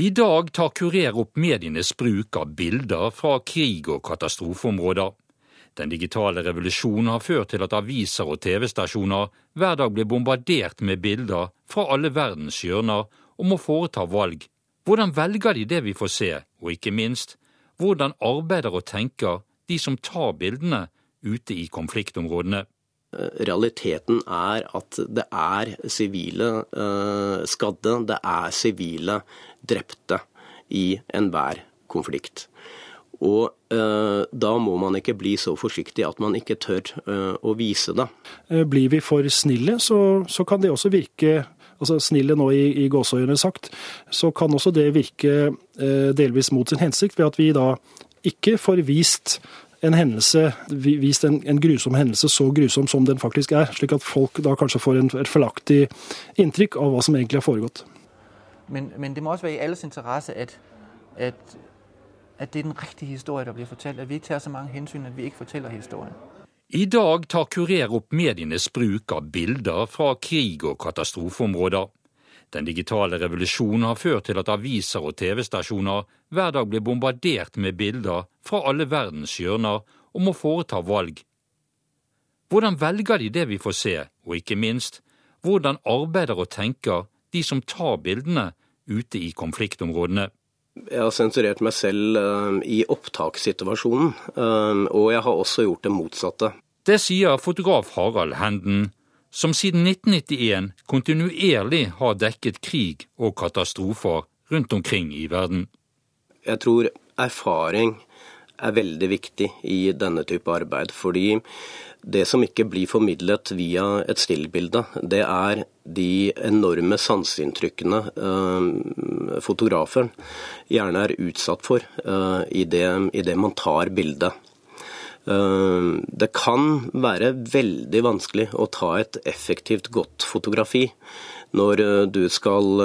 I dag tar Kurer opp medienes bruk av bilder fra krig og katastrofeområder. Den digitale revolusjonen har ført til at aviser og TV-stasjoner hver dag blir bombardert med bilder fra alle verdens hjørner og må foreta valg. Hvordan velger de det vi får se, og ikke minst, hvordan arbeider og tenker de som tar bildene ute i konfliktområdene? Realiteten er at det er sivile uh, skadde, det er sivile drepte i enhver konflikt. Og eh, da må man ikke bli så forsiktig at man ikke tør eh, å vise det. Eh, blir vi for snille, så, så kan det også virke altså snille nå i, i gåseøyne sagt, så kan også det virke eh, delvis mot sin hensikt, ved at vi da ikke får vist en hendelse, vist en, en, grusom hendelse så grusom som den faktisk er, slik at folk da kanskje får en, et feilaktig inntrykk av hva som egentlig har foregått. Men, men det må også være i alles interesse at, at at det er den riktige historien der blir fortalt. At vi ikke tar så mange hensyn at vi ikke forteller historien. I dag tar Kurer opp medienes bruk av bilder fra krig og katastrofeområder. Den digitale revolusjonen har ført til at aviser og TV-stasjoner hver dag blir bombardert med bilder fra alle verdens hjørner og må foreta valg. Hvordan velger de det vi får se, og ikke minst, hvordan arbeider og tenker de som tar bildene ute i konfliktområdene? Jeg har sensurert meg selv uh, i opptakssituasjonen, uh, og jeg har også gjort det motsatte. Det sier fotograf Harald Henden, som siden 1991 kontinuerlig har dekket krig og katastrofer rundt omkring i verden. Jeg tror erfaring er veldig viktig i denne type arbeid, fordi det som ikke blir formidlet via et stillbilde, det er de enorme sanseinntrykkene eh, fotografen gjerne er utsatt for eh, i, det, i, det, man tar bildet. Uh, det kan være veldig vanskelig å ta et effektivt godt fotografi når du skal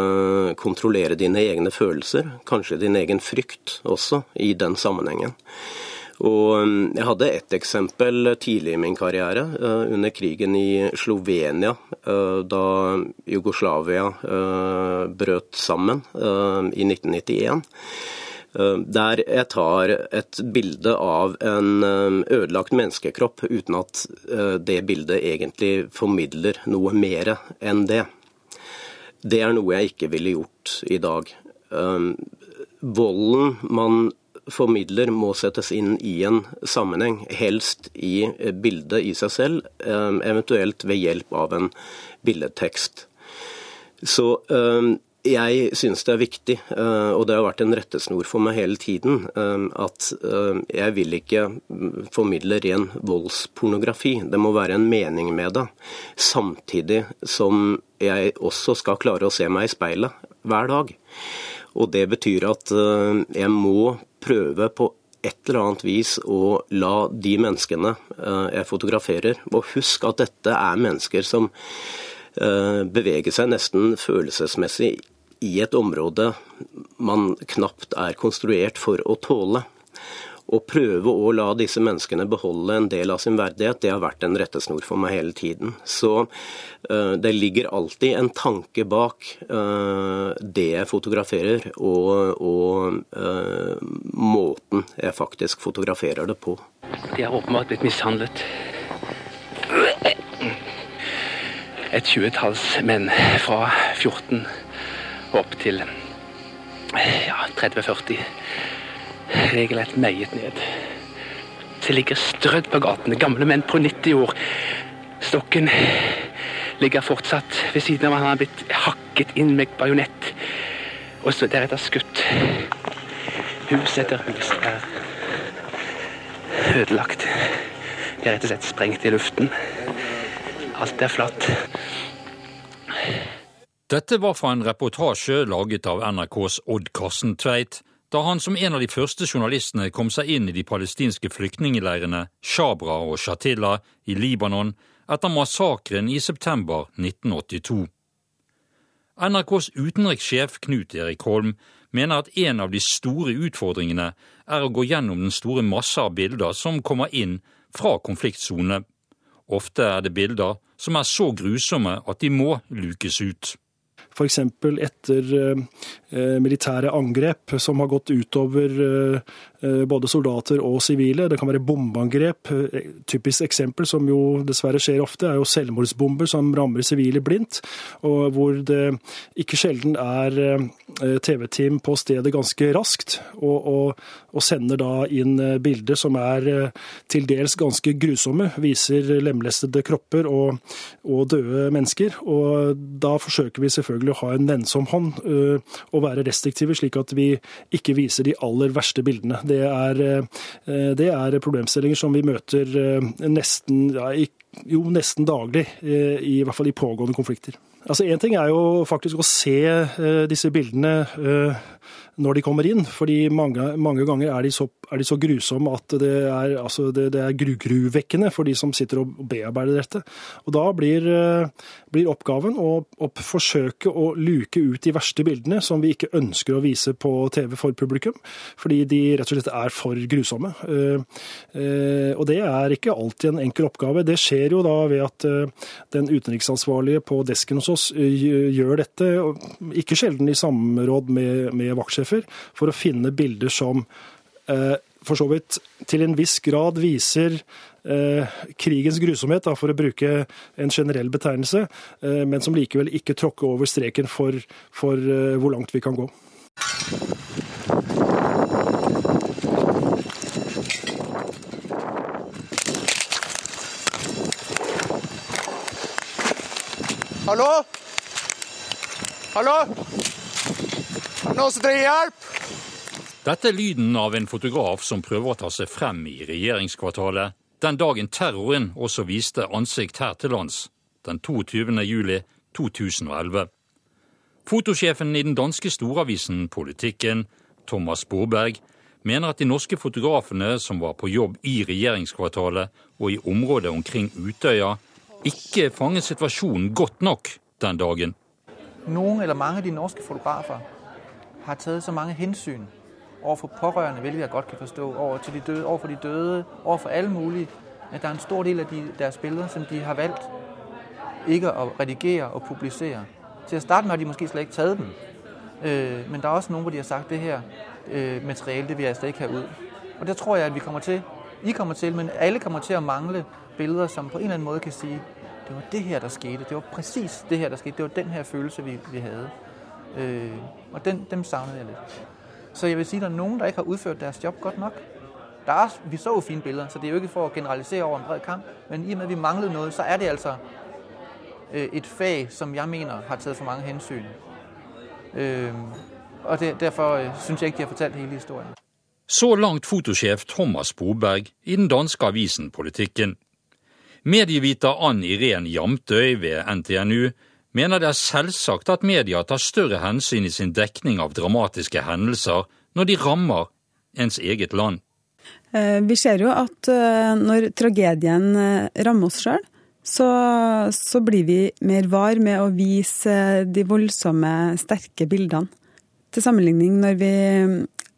kontrollere dine egne følelser, kanskje din egen frykt også, i den sammenhengen. Og um, jeg hadde ett eksempel tidlig i min karriere, uh, under krigen i Slovenia, uh, da Jugoslavia uh, brøt sammen i 1991. Der jeg tar et bilde av en ødelagt menneskekropp uten at det bildet egentlig formidler noe mer enn det. Det er noe jeg ikke ville gjort i dag. Volden man formidler må settes inn i en sammenheng, helst i bildet i seg selv, eh, eventuelt ved hjelp av en billedtekst. Så eh, jeg synes det er viktig, eh, og det har vært en rettesnor for meg hele tiden, at jeg vil ikke formidle ren voldspornografi. Det må være en mening med det. Samtidig som jeg også skal klare å se meg i speilet hver dag. Og det betyr at jeg må prøve på et eller annet vis å la de menneskene eh, jeg fotograferer Og husk at dette er mennesker som eh, beveger seg nesten følelsesmessig i et område man knapt er konstruert for å tåle å prøve å la disse menneskene beholde en del av sin verdighet, det har vært en rettesnor for meg hele tiden. Så uh, det ligger alltid en tanke bak uh, det jeg fotograferer, og, og uh, måten jeg faktisk fotograferer det på. De har åpenbart blitt mishandlet. Et tjuetalls menn fra 14 opp til ja, 30-40 regelrett meiet ned. Det ligger strødd på gatene, gamle menn på 90 år. Stokken ligger fortsatt ved siden av han har blitt hakket inn med bajonett, og så deretter skutt. Hus etter hus er ødelagt. De er rett og slett sprengt i luften. Alt er flatt. Dette var fra en reportasje laget av NRKs Odd Karsten Tveit da han som en av de første journalistene kom seg inn i de palestinske flyktningleirene Shabra og Shatila i Libanon etter massakren i september 1982. NRKs utenrikssjef Knut Erik Holm mener at en av de store utfordringene er å gå gjennom den store masse av bilder som kommer inn fra konfliktsonene. Ofte er det bilder som er så grusomme at de må lukes ut. F.eks. etter militære angrep som har gått utover både soldater og sivile. Det kan være bombeangrep. Typisk eksempel, som jo dessverre skjer ofte, er jo selvmordsbomber som rammer sivile blindt, og hvor det ikke sjelden er TV-team på stedet ganske raskt, og, og, og sender da inn bilder som er til dels ganske grusomme, viser lemlestede kropper og, og døde mennesker. Og da forsøker vi selvfølgelig å ha en nennsom hånd øh, og være restriktive, slik at vi ikke viser de aller verste bildene. Det er, øh, det er problemstillinger som vi møter øh, nesten, ja, jo, nesten daglig, i hvert fall i pågående konflikter. Altså Én ting er jo faktisk å se disse bildene når de kommer inn. fordi mange, mange ganger er de, så, er de, så, grusomme at det er, altså det, det er gruvekkende for de som sitter og bearbeider dette. Og Da blir, eh, blir oppgaven å, å, forsøke å luke ut de verste bildene som vi ikke ønsker å vise på TV for publikum, fordi de rett og slett er for grusomme. Eh, eh, og det er ikke alltid en enkel oppgave. Det skjer jo da ved at den utenriksansvarlige på desken hos oss gjør dette, ikke sjelden i samråd med, med vaktsjefen fotografsjefer for å finne bilder som eh, for så vidt til en viss grad viser eh, krigens grusomhet, da, for å bruke en generell betegnelse, eh, men som likevel ikke tråkker over streken for, for eh, hvor langt vi kan gå. Hallo? Hallo? Noen skal dere hjelp? Dette er lyden av en fotograf som prøver å ta seg frem i regjeringskvartalet den dagen terroren også viste ansikt her til lands, den 22. juli 2011. Fotosjefen i den danske storavisen Politikken, Thomas Borberg, mener at de norske fotografene som var på jobb i regjeringskvartalet og i området omkring Utøya, ikke fanget situasjonen godt nok den dagen. Noen eller mange av de norske fotografer har taget så mange hensyn overfor pårørende, hvilket jeg godt kan forstå, over, til de døde, overfor de døde, overfor alle mulige, at der er en stor del af de, deres billeder, som de har valgt ikke at redigere og publicere. Til at starte med har de måske slet ikke taget dem. Øh, men der er også nogen, hvor de har sagt, det her øh, materiale, det vil jeg slet ikke have ud. Og der tror jeg, at vi kommer til, I kommer til, men alle kommer til at mangle billeder, som på en eller anden måde kan sige, det var det her, der skete. Det var præcis det her, der skete. Det var den her følelse, vi, vi havde. Øh, og den, dem savnede jeg lidt. Så jeg vil sige, at der er nogen, der ikke har udført deres job godt nok. Der er, vi så jo fine billeder, så det er jo ikke for at generalisere over en bred kamp, men i og med, at vi manglede noget, så er det altså øh, et fag, som jeg mener har taget for mange hensyn. Øh, og det, derfor øh, synes jeg ikke, de har fortalt hele historien. Så langt fotosjef Thomas Boberg i den danske avisen Politikken. Medieviter Ann Irén Jamtøy ved NTNU mener det er selvsagt at media tar større hensyn i sin dekning av dramatiske hendelser når de rammer ens eget land. Eh, vi ser jo at eh, når tragedien eh, rammer oss sjøl, så, så, blir vi mer var med å vise de voldsomme, sterke bildene. Til sammenligning når vi,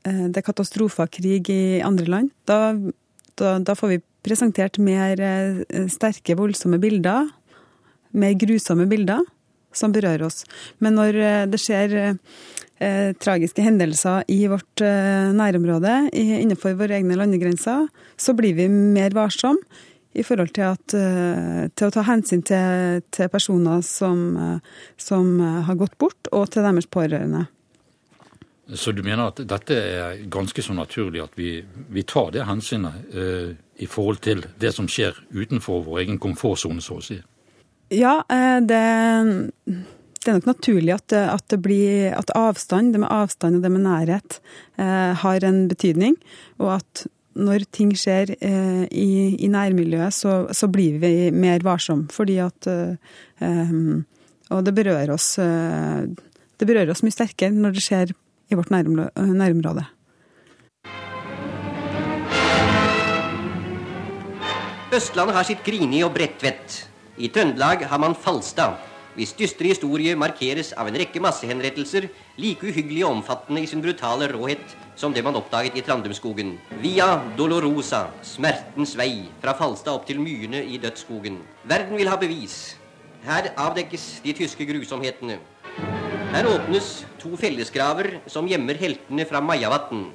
det er katastrofer, krig i andre land. Da, da, da får vi presentert mer sterke, voldsomme bilder. Mer grusomme bilder som berører oss. Men når eh, det skjer eh, tragiske hendelser i vårt eh, nærområde, innenfor våre egne landegrenser, så blir vi mer varsomme i forhold til, at, til å ta hensyn til, til personer som, som, har gått bort, og til deres pårørende. Så du mener at dette er ganske så naturlig at vi, vi tar det hensynet eh, i forhold til det som skjer utenfor vår egen komfortsone, så å si? Ja, eh, det, det, er nok naturlig at, at, det blir at avstand, det med avstand og det med nærhet, eh, har en betydning. Og at når ting skjer eh, i, i, nærmiljøet, så, så, blir vi mer varsomme. Fordi at Og det berører oss Det berører oss mye sterkere når det skjer i vårt nærområde. Østlandet har sitt Grini og Bredtvet. I Trøndelag har man Falstad, hvis dystre historie markeres av en rekke massehenrettelser, like uhyggelig og omfattende i sin brutale råhet som det man oppdaget i Trandumskogen. Via Dolorosa, smertens vei, fra Falstad opp til myene i dødsskogen. Verden vil ha bevis. Her avdekkes de tyske grusomhetene. Her åpnes to fellesgraver som gjemmer heltene fra Majavatn.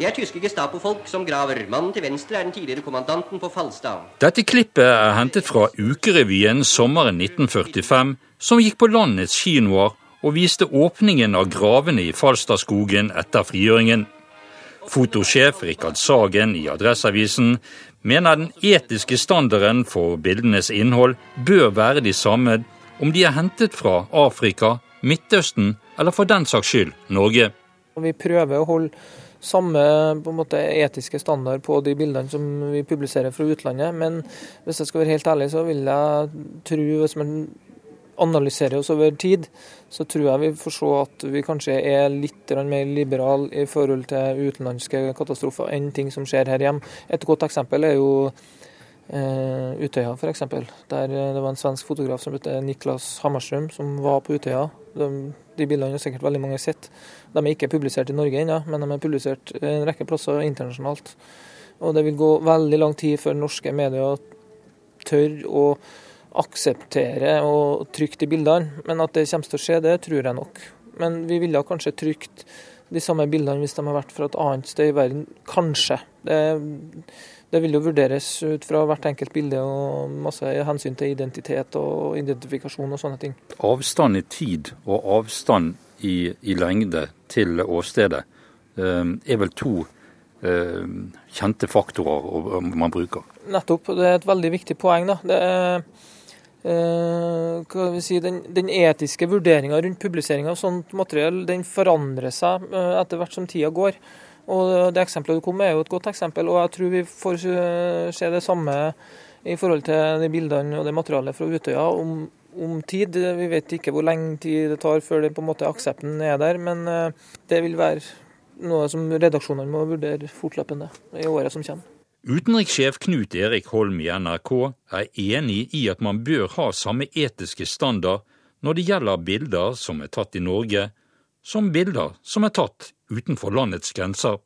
Det er tyske Gestapo-folk som graver. Mannen til venstre er den tidligere kommandanten på Falstad. Dette klippet er hentet fra Ukerevyen sommeren 1945, som gikk på landets kinoer og viste åpningen av gravene i Falstadskogen etter frigjøringen. Fotosjef Rikard Sagen i Adresseavisen mener den etiske standarden for bildenes innhold bør være de samme om de er hentet fra Afrika, Midtøsten eller for den saks skyld Norge. Vi prøver å holde samme måte, etiske standard på de bildene som vi publiserer fra utlandet, men hvis jeg skal være helt ærlig, så vil jeg tro, hvis man analyserer oss over tid, så tror jeg vi får se at vi kanskje er litt mer liberale i forhold til utenlandske katastrofer enn ting som skjer her hjemme. Et godt eksempel er jo eh, Utøya, f.eks. Der eh, det var en svensk fotograf som het Niklas Hammarström, som var på Utøya. De, de bildene har sikkert veldig mange sett. De er ikke publisert i Norge ennå, men de er publisert en rekke plasser internasjonalt. Og det vil gå veldig lang tid før norske medier tør å akseptere og trykke de bildene. Men at det kommer til å skje, det tror jeg nok. Men vi ville kanskje trykt de samme bildene hvis de har vært fra et annet sted i verden. Kanskje. Det, det vil jo vurderes ut fra hvert enkelt bilde og masse hensyn til identitet og identifikasjon og sånne ting. Avstand i tid og avstand i, i lengde til åstedet eh, er vel to eh, kjente faktorer man bruker. Nettopp. Det er et veldig viktig poeng. da. Det er Eh, si, den, den, etiske vurderinga rundt publisering av sånt materiell den forandrer seg eh, etter hvert som tida går. Og Det eksempelet du kom med er jo et godt eksempel, og jeg tror vi får se det samme i forhold til de bildene og det materialet fra Utøya om, om tid. Vi vet ikke hvor lenge tid det tar før det på en måte aksepten er der, men eh, det vil være noe som redaksjonene må vurdere fortløpende i året som kommer. Utenrikssjef Knut Erik Holm i NRK er enig i at man bør ha samme etiske standard når det gjelder bilder som er tatt i Norge, som bilder som er tatt utenfor landets grenser.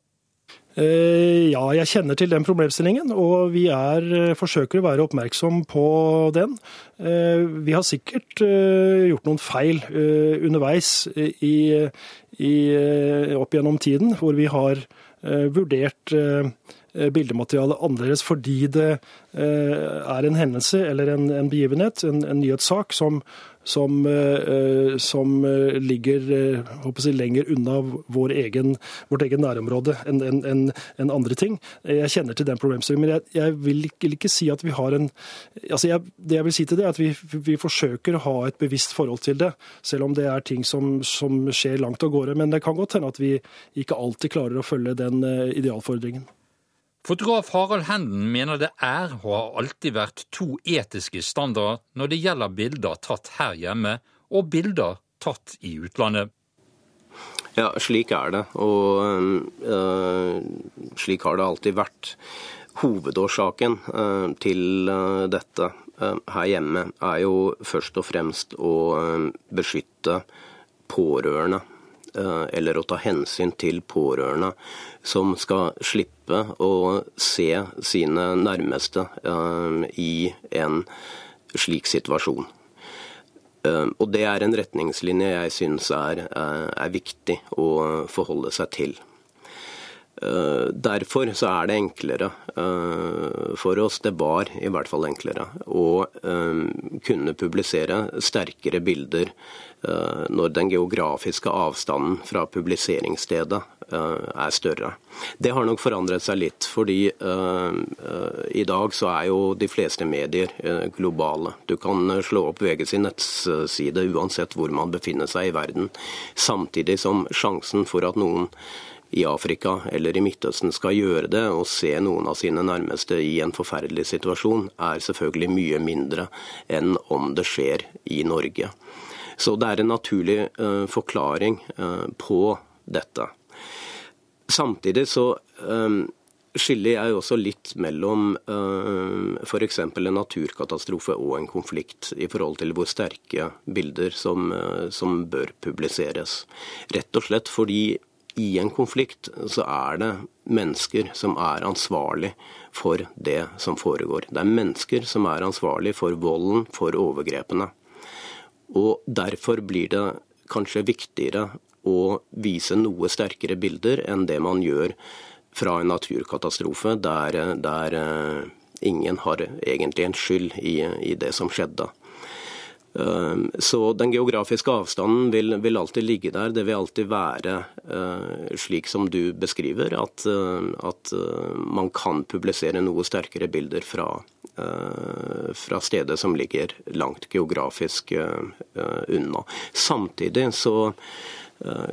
Eh, ja, jeg kjenner til den problemstillingen, og vi er, eh, forsøker å være oppmerksom på den. Eh, vi har sikkert gjort noen feil underveis i, i, opp gjennom tiden, hvor vi har vurdert bildematerialet annerledes fordi det eh, er en hendelse eller en, en begivenhet, en, en, nyhetssak, som, som, eh, som ligger jeg, lenger unna vår egen, vårt egen nærområde enn en, andre ting. Jeg kjenner til den problemstillingen, men jeg, jeg vil, ikke, si at vi har en altså jeg, Det jeg vil si til det, er at vi, vi, forsøker å ha et bevisst forhold til det, selv om det er ting som, som skjer langt av gårde. Men det kan godt hende at vi ikke alltid klarer å følge den idealfordringen. Fotograf Harald Henden mener det er og har alltid vært to etiske standarder når det gjelder bilder tatt her hjemme og bilder tatt i utlandet. Ja, slik er det. Og øh, slik har det alltid vært. Hovedårsaken øh, til øh, dette her hjemme er jo først og fremst å beskytte pårørende eller å ta hensyn til pårørende som skal slippe å se sine nærmeste eh, i en slik situasjon. Eh, og det er en retningslinje jeg syns er, er viktig å forholde seg til. Derfor så er det enklere for oss, det var i hvert fall enklere, å kunne publisere sterkere bilder Eh, når den geografiske avstanden fra publiseringsstedet eh, er større. Det har nok forandret seg litt, fordi i dag så er jo de fleste medier globale. Du kan slå opp VG sin nettside uansett hvor man befinner seg i verden. Samtidig som sjansen for at noen i Afrika eller i Midtøsten skal gjøre det og se noen av sine nærmeste i en forferdelig situasjon, er selvfølgelig mye mindre enn om det skjer i Norge. Så det er en naturlig uh, forklaring uh, på dette. Samtidig så um, skiller jeg også litt mellom uh, f.eks. en naturkatastrofe og en konflikt, i forhold til hvor sterke bilder som, uh, som, bør publiseres. Rett og slett fordi i en konflikt så er det mennesker som er ansvarlig for det som foregår. Det er mennesker som er ansvarlig for volden, for overgrepene. Og derfor blir det kanskje viktigere å vise noe sterkere bilder enn det man gjør fra en naturkatastrofe der, der ingen har egentlig en skyld i, i det som skjedde. Ehm, så den geografiske avstanden vil, vil, alltid ligge der. Det vil alltid være uh, slik som du beskriver, at, uh, at uh, man kan publisere noe sterkere bilder fra, fra stedet som ligger langt geografisk unna. Samtidig så Eh,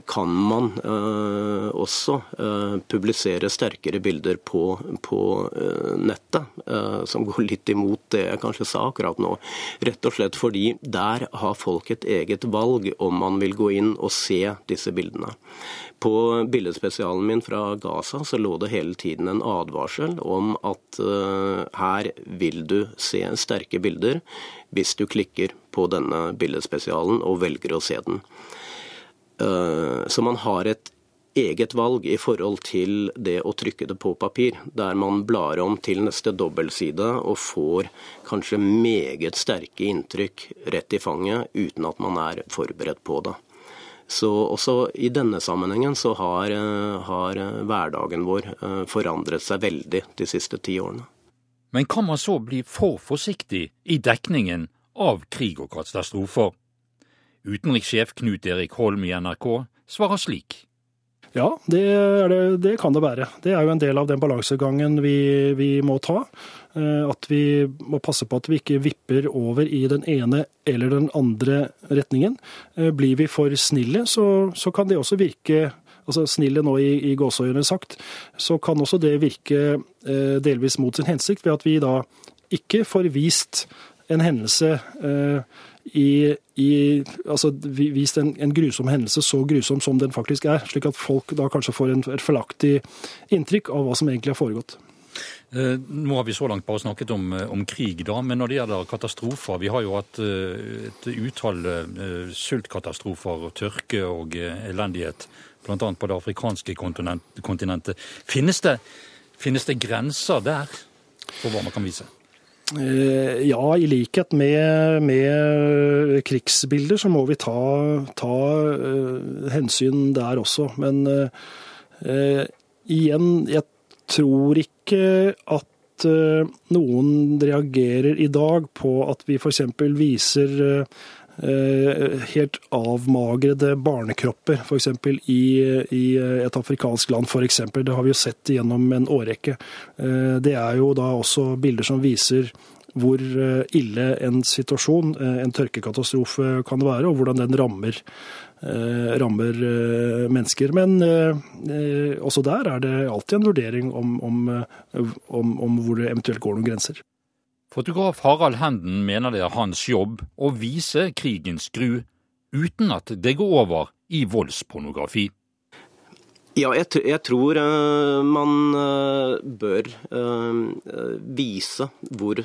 kan man eh, også eh, publisere sterkere bilder på, på nettet, som går litt imot det jeg kanskje sa akkurat nå. Rett og slett fordi der har folk et eget valg om man vil gå inn og se disse bildene. På billedspesialen min fra Gaza så lå det hele tiden en advarsel om at her vil du se sterke bilder hvis du klikker på denne billedspesialen og velger å se den. Eh, så man har et eget valg i forhold til det å trykke det på papir, der man blar om til neste dobbeltside og får kanskje meget sterke inntrykk rett i fanget uten at man er forberedt på det. Så også i denne sammenhengen så har, eh, har hverdagen vår eh, forandret seg veldig de siste ti årene. Men kan man så bli for forsiktig i dekningen av krig og katastrofer? Utenrikssjef Knut Erik Holm i NRK svarer slik. Ja, det, det, det, kan det være. Det er jo en del av den balansegangen vi, vi, må ta. Eh, at vi må passe på at vi ikke vipper over i den ene eller den andre retningen. Eh, blir vi for snille, så, så kan det også virke altså snille nå i, i gåseøyne sagt, så kan også det virke eh, delvis mot sin hensikt, ved at vi da ikke får vist en hendelse eh, i, i, altså, vist en, en, grusom hendelse så grusom som den faktisk er, slik at folk da kanskje får et feilaktig inntrykk av hva som egentlig har foregått. Eh, nå har vi så langt bare snakket om, eh, om, krig, da, men når det gjelder katastrofer Vi har jo hatt eh, et utall sultkatastrofer, tørke og elendighet, bl.a. på det afrikanske kontinentet. Finnes det, finnes det grenser der for hva man kan vise? Eh, ja, i likhet med, med, krigsbilder så må vi ta, ta uh, hensyn der også. Men uh, igjen, jeg tror ikke at noen reagerer i dag på at vi f.eks. viser helt avmagrede barnekropper, f.eks. I, i et afrikansk land. For eksempel. det har vi jo sett gjennom en årrekke. Det er jo da også bilder som viser hvor eh, ille en situasjon, eh, en tørkekatastrofe, kan være, og hvordan den rammer, eh, rammer mennesker. Men også der er det alltid en vurdering om, om, om, om hvor det eventuelt går noen grenser. Fotograf Harald Henden mener det er hans jobb å vise krigens gru uten at det går over i voldspornografi. Ja, jeg, jeg, tror uh, man uh, bør uh, vise hvor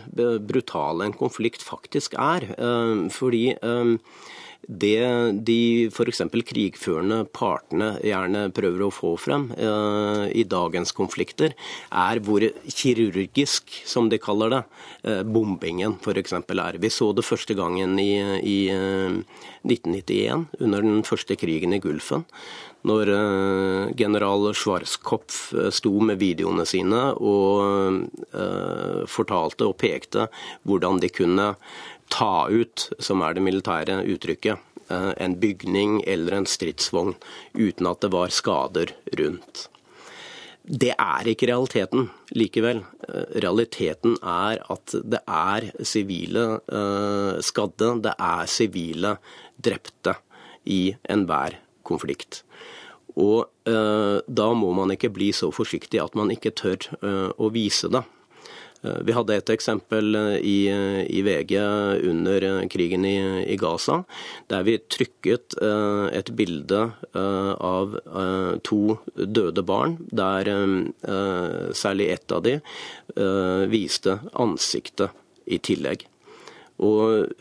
brutal en konflikt faktisk er. fordi det de f.eks. krigførende partene gjerne prøver å få frem i dagens konflikter, er hvor kirurgisk, som de kaller det, bombingen f.eks. er. Vi så det første gangen i, i 1991, under den første krigen i Gulfen når eh, general Schwarzkopf eh, sto med videoene sine og eh, fortalte og pekte hvordan de kunne ta ut, som er det militære uttrykket, en bygning eller en stridsvogn uten at det var skader rundt. Det er ikke realiteten likevel. Realiteten er at det er sivile skadde, det er sivile drepte i enhver konflikt. Og eh, da må man ikke bli så forsiktig at man ikke tør eh, å vise det. Eh, vi hadde et eksempel i, i VG under krigen i, i, Gaza, der vi trykket et bilde av to døde barn, der særlig ett av de viste ansiktet i tillegg. Og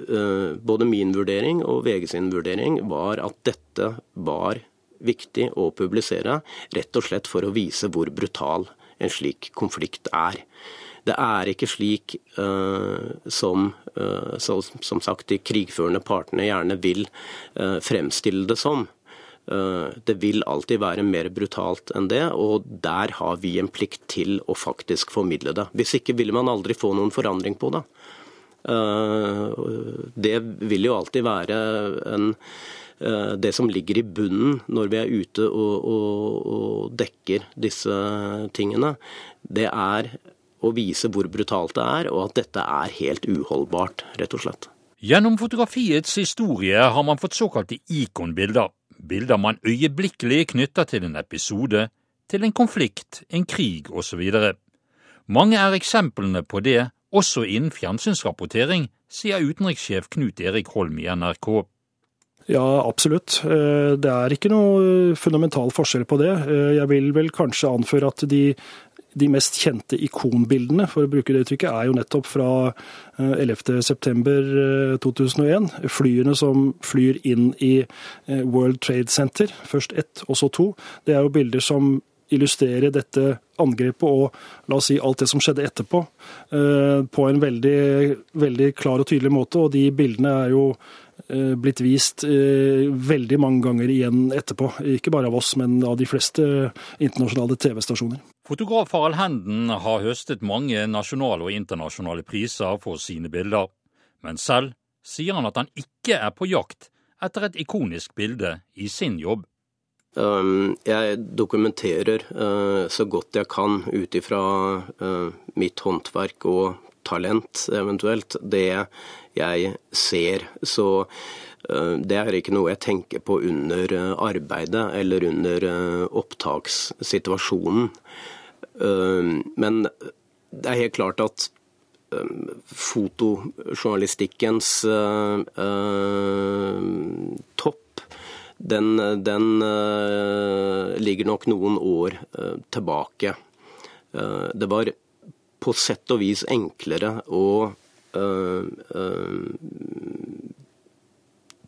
Både min vurdering og VG sin vurdering var at dette var viktig å publisere, rett og slett for å vise hvor brutal en slik konflikt er. Det er ikke slik som, som sagt, de krigførende partene gjerne vil fremstille det som. Det vil alltid være mer brutalt enn det, og der har vi en plikt til å faktisk formidle det. Hvis ikke ville man aldri få noen forandring på det. Det vil jo alltid være en Eh, det som ligger i bunnen når vi er ute og, og, og dekker disse tingene, det er å vise hvor brutalt det er, og at dette er helt uholdbart, rett og slett. Gjennom fotografiets historie har man fått såkalte ikonbilder. Bilder man øyeblikkelig knytter til en episode, til en konflikt, en krig osv. Mange er eksemplene på det, også innen fjernsynsrapportering, sier utenrikssjef Knut Erik Holm i NRK. Ja, absolutt. Eh, det er ikke noe fundamental forskjell på det. Eh, jeg vil vel kanskje anføre at de, de mest kjente ikonbildene, for å bruke det uttrykket, er jo nettopp fra 11.9.2001. Eh, Flyene som flyr inn i World Trade Center, først ett og så to. Det er jo bilder som illustrerer dette angrepet og la oss si alt det som skjedde etterpå, på en veldig, veldig klar og tydelig måte. Og de bildene er jo Eh, blitt vist eh, veldig mange ganger igjen etterpå. Ikke bare av oss, men av de fleste internasjonale TV-stasjoner. Fotograf Harald Henden har høstet mange nasjonale og internasjonale priser for sine bilder. Men selv sier han at han ikke er på jakt etter et ikonisk bilde i sin jobb. Um, jeg dokumenterer uh, så godt jeg kan ut ifra mitt håndverk og talent, eventuelt, det jeg ser. Så eh, det er ikke noe jeg tenker på under eh, arbeidet eller under eh, opptakssituasjonen. Men det er helt klart at fotojournalistikkens topp den, den ligger nok noen år tilbake. Det var på sett og vis enklere å øh, øh,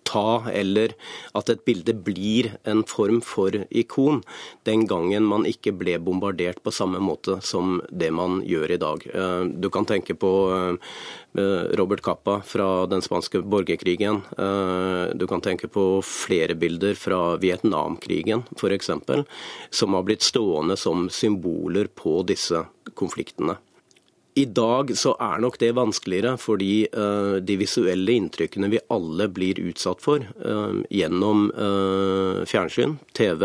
ta, eller at et bilde blir en form for ikon, den gangen man ikke ble bombardert på samme måte som det man gjør i dag. Øh, du kan tenke på Robert Kappa fra den spanske borgerkrigen. Du kan tenke på flere bilder fra Vietnamkrigen f.eks., som har blitt stående som symboler på disse konfliktene. I dag så er nok det vanskeligere, fordi uh, de visuelle inntrykkene vi alle blir utsatt for uh, gjennom uh, fjernsyn, TV,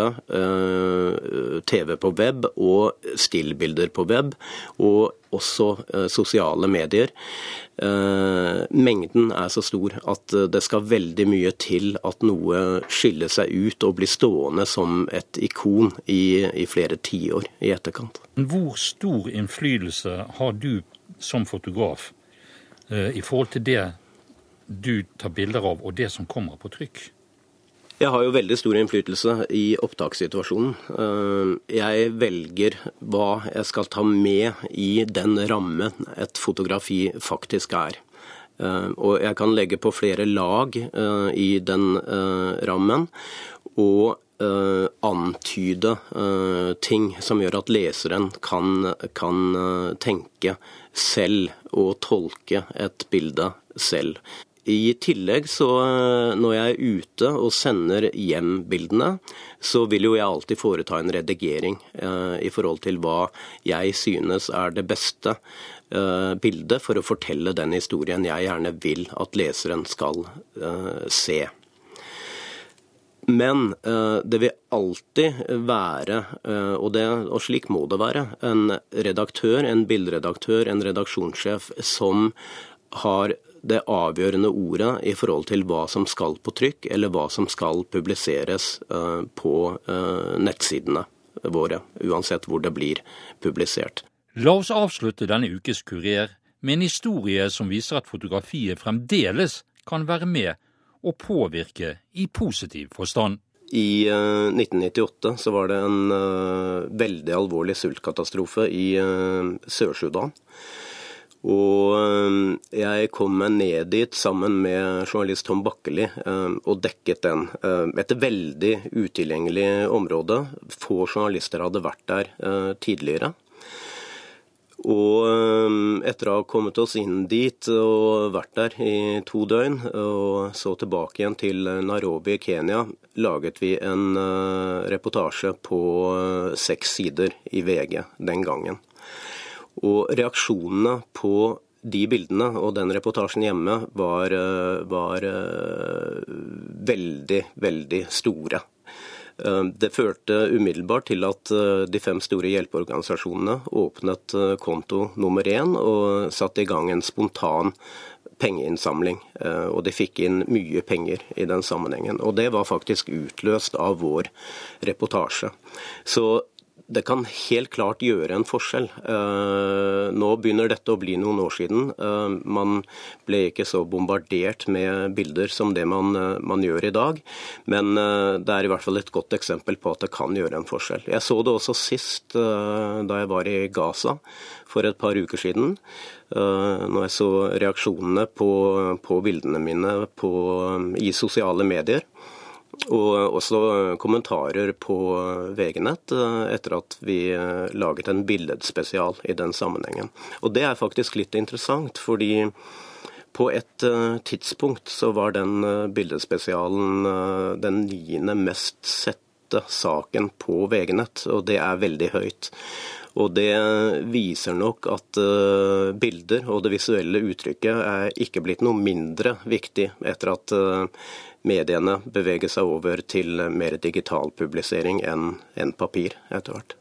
TV på web og stillbilder på web, og også sosiale medier. Mengden er så stor at det skal veldig mye til at noe skiller seg ut og blir stående som et ikon i, i flere tiår i etterkant. Hvor stor innflytelse har du som fotograf eh, i forhold til det du tar bilder av, og det som kommer på trykk? Jeg har jo veldig stor innflytelse i opptakssituasjonen. Eh, jeg velger hva jeg skal ta med i den rammen et fotografi faktisk er. Eh, og jeg kan legge på flere lag i den rammen. Og antyde ting som gjør at leseren kan, kan tenke selv og tolke et bilde selv. I tillegg så når jeg er ute og sender hjem bildene, så vil jo jeg alltid foreta en redigering eh, i forhold til hva jeg synes er det beste eh, bildet for å fortelle den historien jeg gjerne vil at leseren skal eh, se. Men uh, det vil alltid være, uh, og, det, og, slik må det være, en redaktør, en bilderedaktør, en redaksjonssjef som har det avgjørende ordet i forhold til hva som skal på trykk, eller hva som skal publiseres uh, på nettsidene våre, uansett hvor det blir publisert. La oss avslutte denne ukes Kurer med en historie som viser at fotografiet fremdeles kan være med og påvirke i positiv forstand. I 1998 eh, så var det en veldig alvorlig sultkatastrofe i Sør-Sudan. Og uh, jeg kom meg ned dit sammen med journalist Tom Bakkeli og dekket den. Et veldig utilgjengelig område. Få journalister hadde vært der tidligere. Og eh, etter å ha kommet oss inn dit og vært der i to døgn, og så tilbake igjen til Nairobi i Kenya, laget vi en uh, reportasje på uh, seks sider i VG den gangen. Og reaksjonene på de bildene og den reportasjen hjemme var, uh, var veldig, veldig store. Eh, det førte umiddelbart til at eh, de fem store hjelpeorganisasjonene åpnet eh, konto nummer én og satte i gang en spontan pengeinnsamling. Og de fikk inn mye penger i den sammenhengen. Og det var faktisk utløst av vår reportasje. Så det kan helt klart gjøre en forskjell. Eh, nå begynner dette å bli noen år siden. Eh, man ble ikke så bombardert med bilder som det man, eh, man, gjør i dag. Men det er i hvert fall et godt eksempel på at det kan gjøre en forskjell. Jeg så det også sist da jeg var i Gaza for et par uker siden. Når jeg så reaksjonene på, på bildene mine på, i sosiale medier. Og også kommentarer på VG-nett eh, etter at vi eh, laget en billedspesial i den sammenhengen. Og det er faktisk litt interessant, fordi på et eh, tidspunkt så var den bildespesialen den niende mest sette saken på VG-nett, og det er veldig høyt. Og det viser nok at bilder og det visuelle uttrykket er ikke blitt noe mindre viktig etter at mediene beveger seg over til mer digital publisering enn papir etter hvert.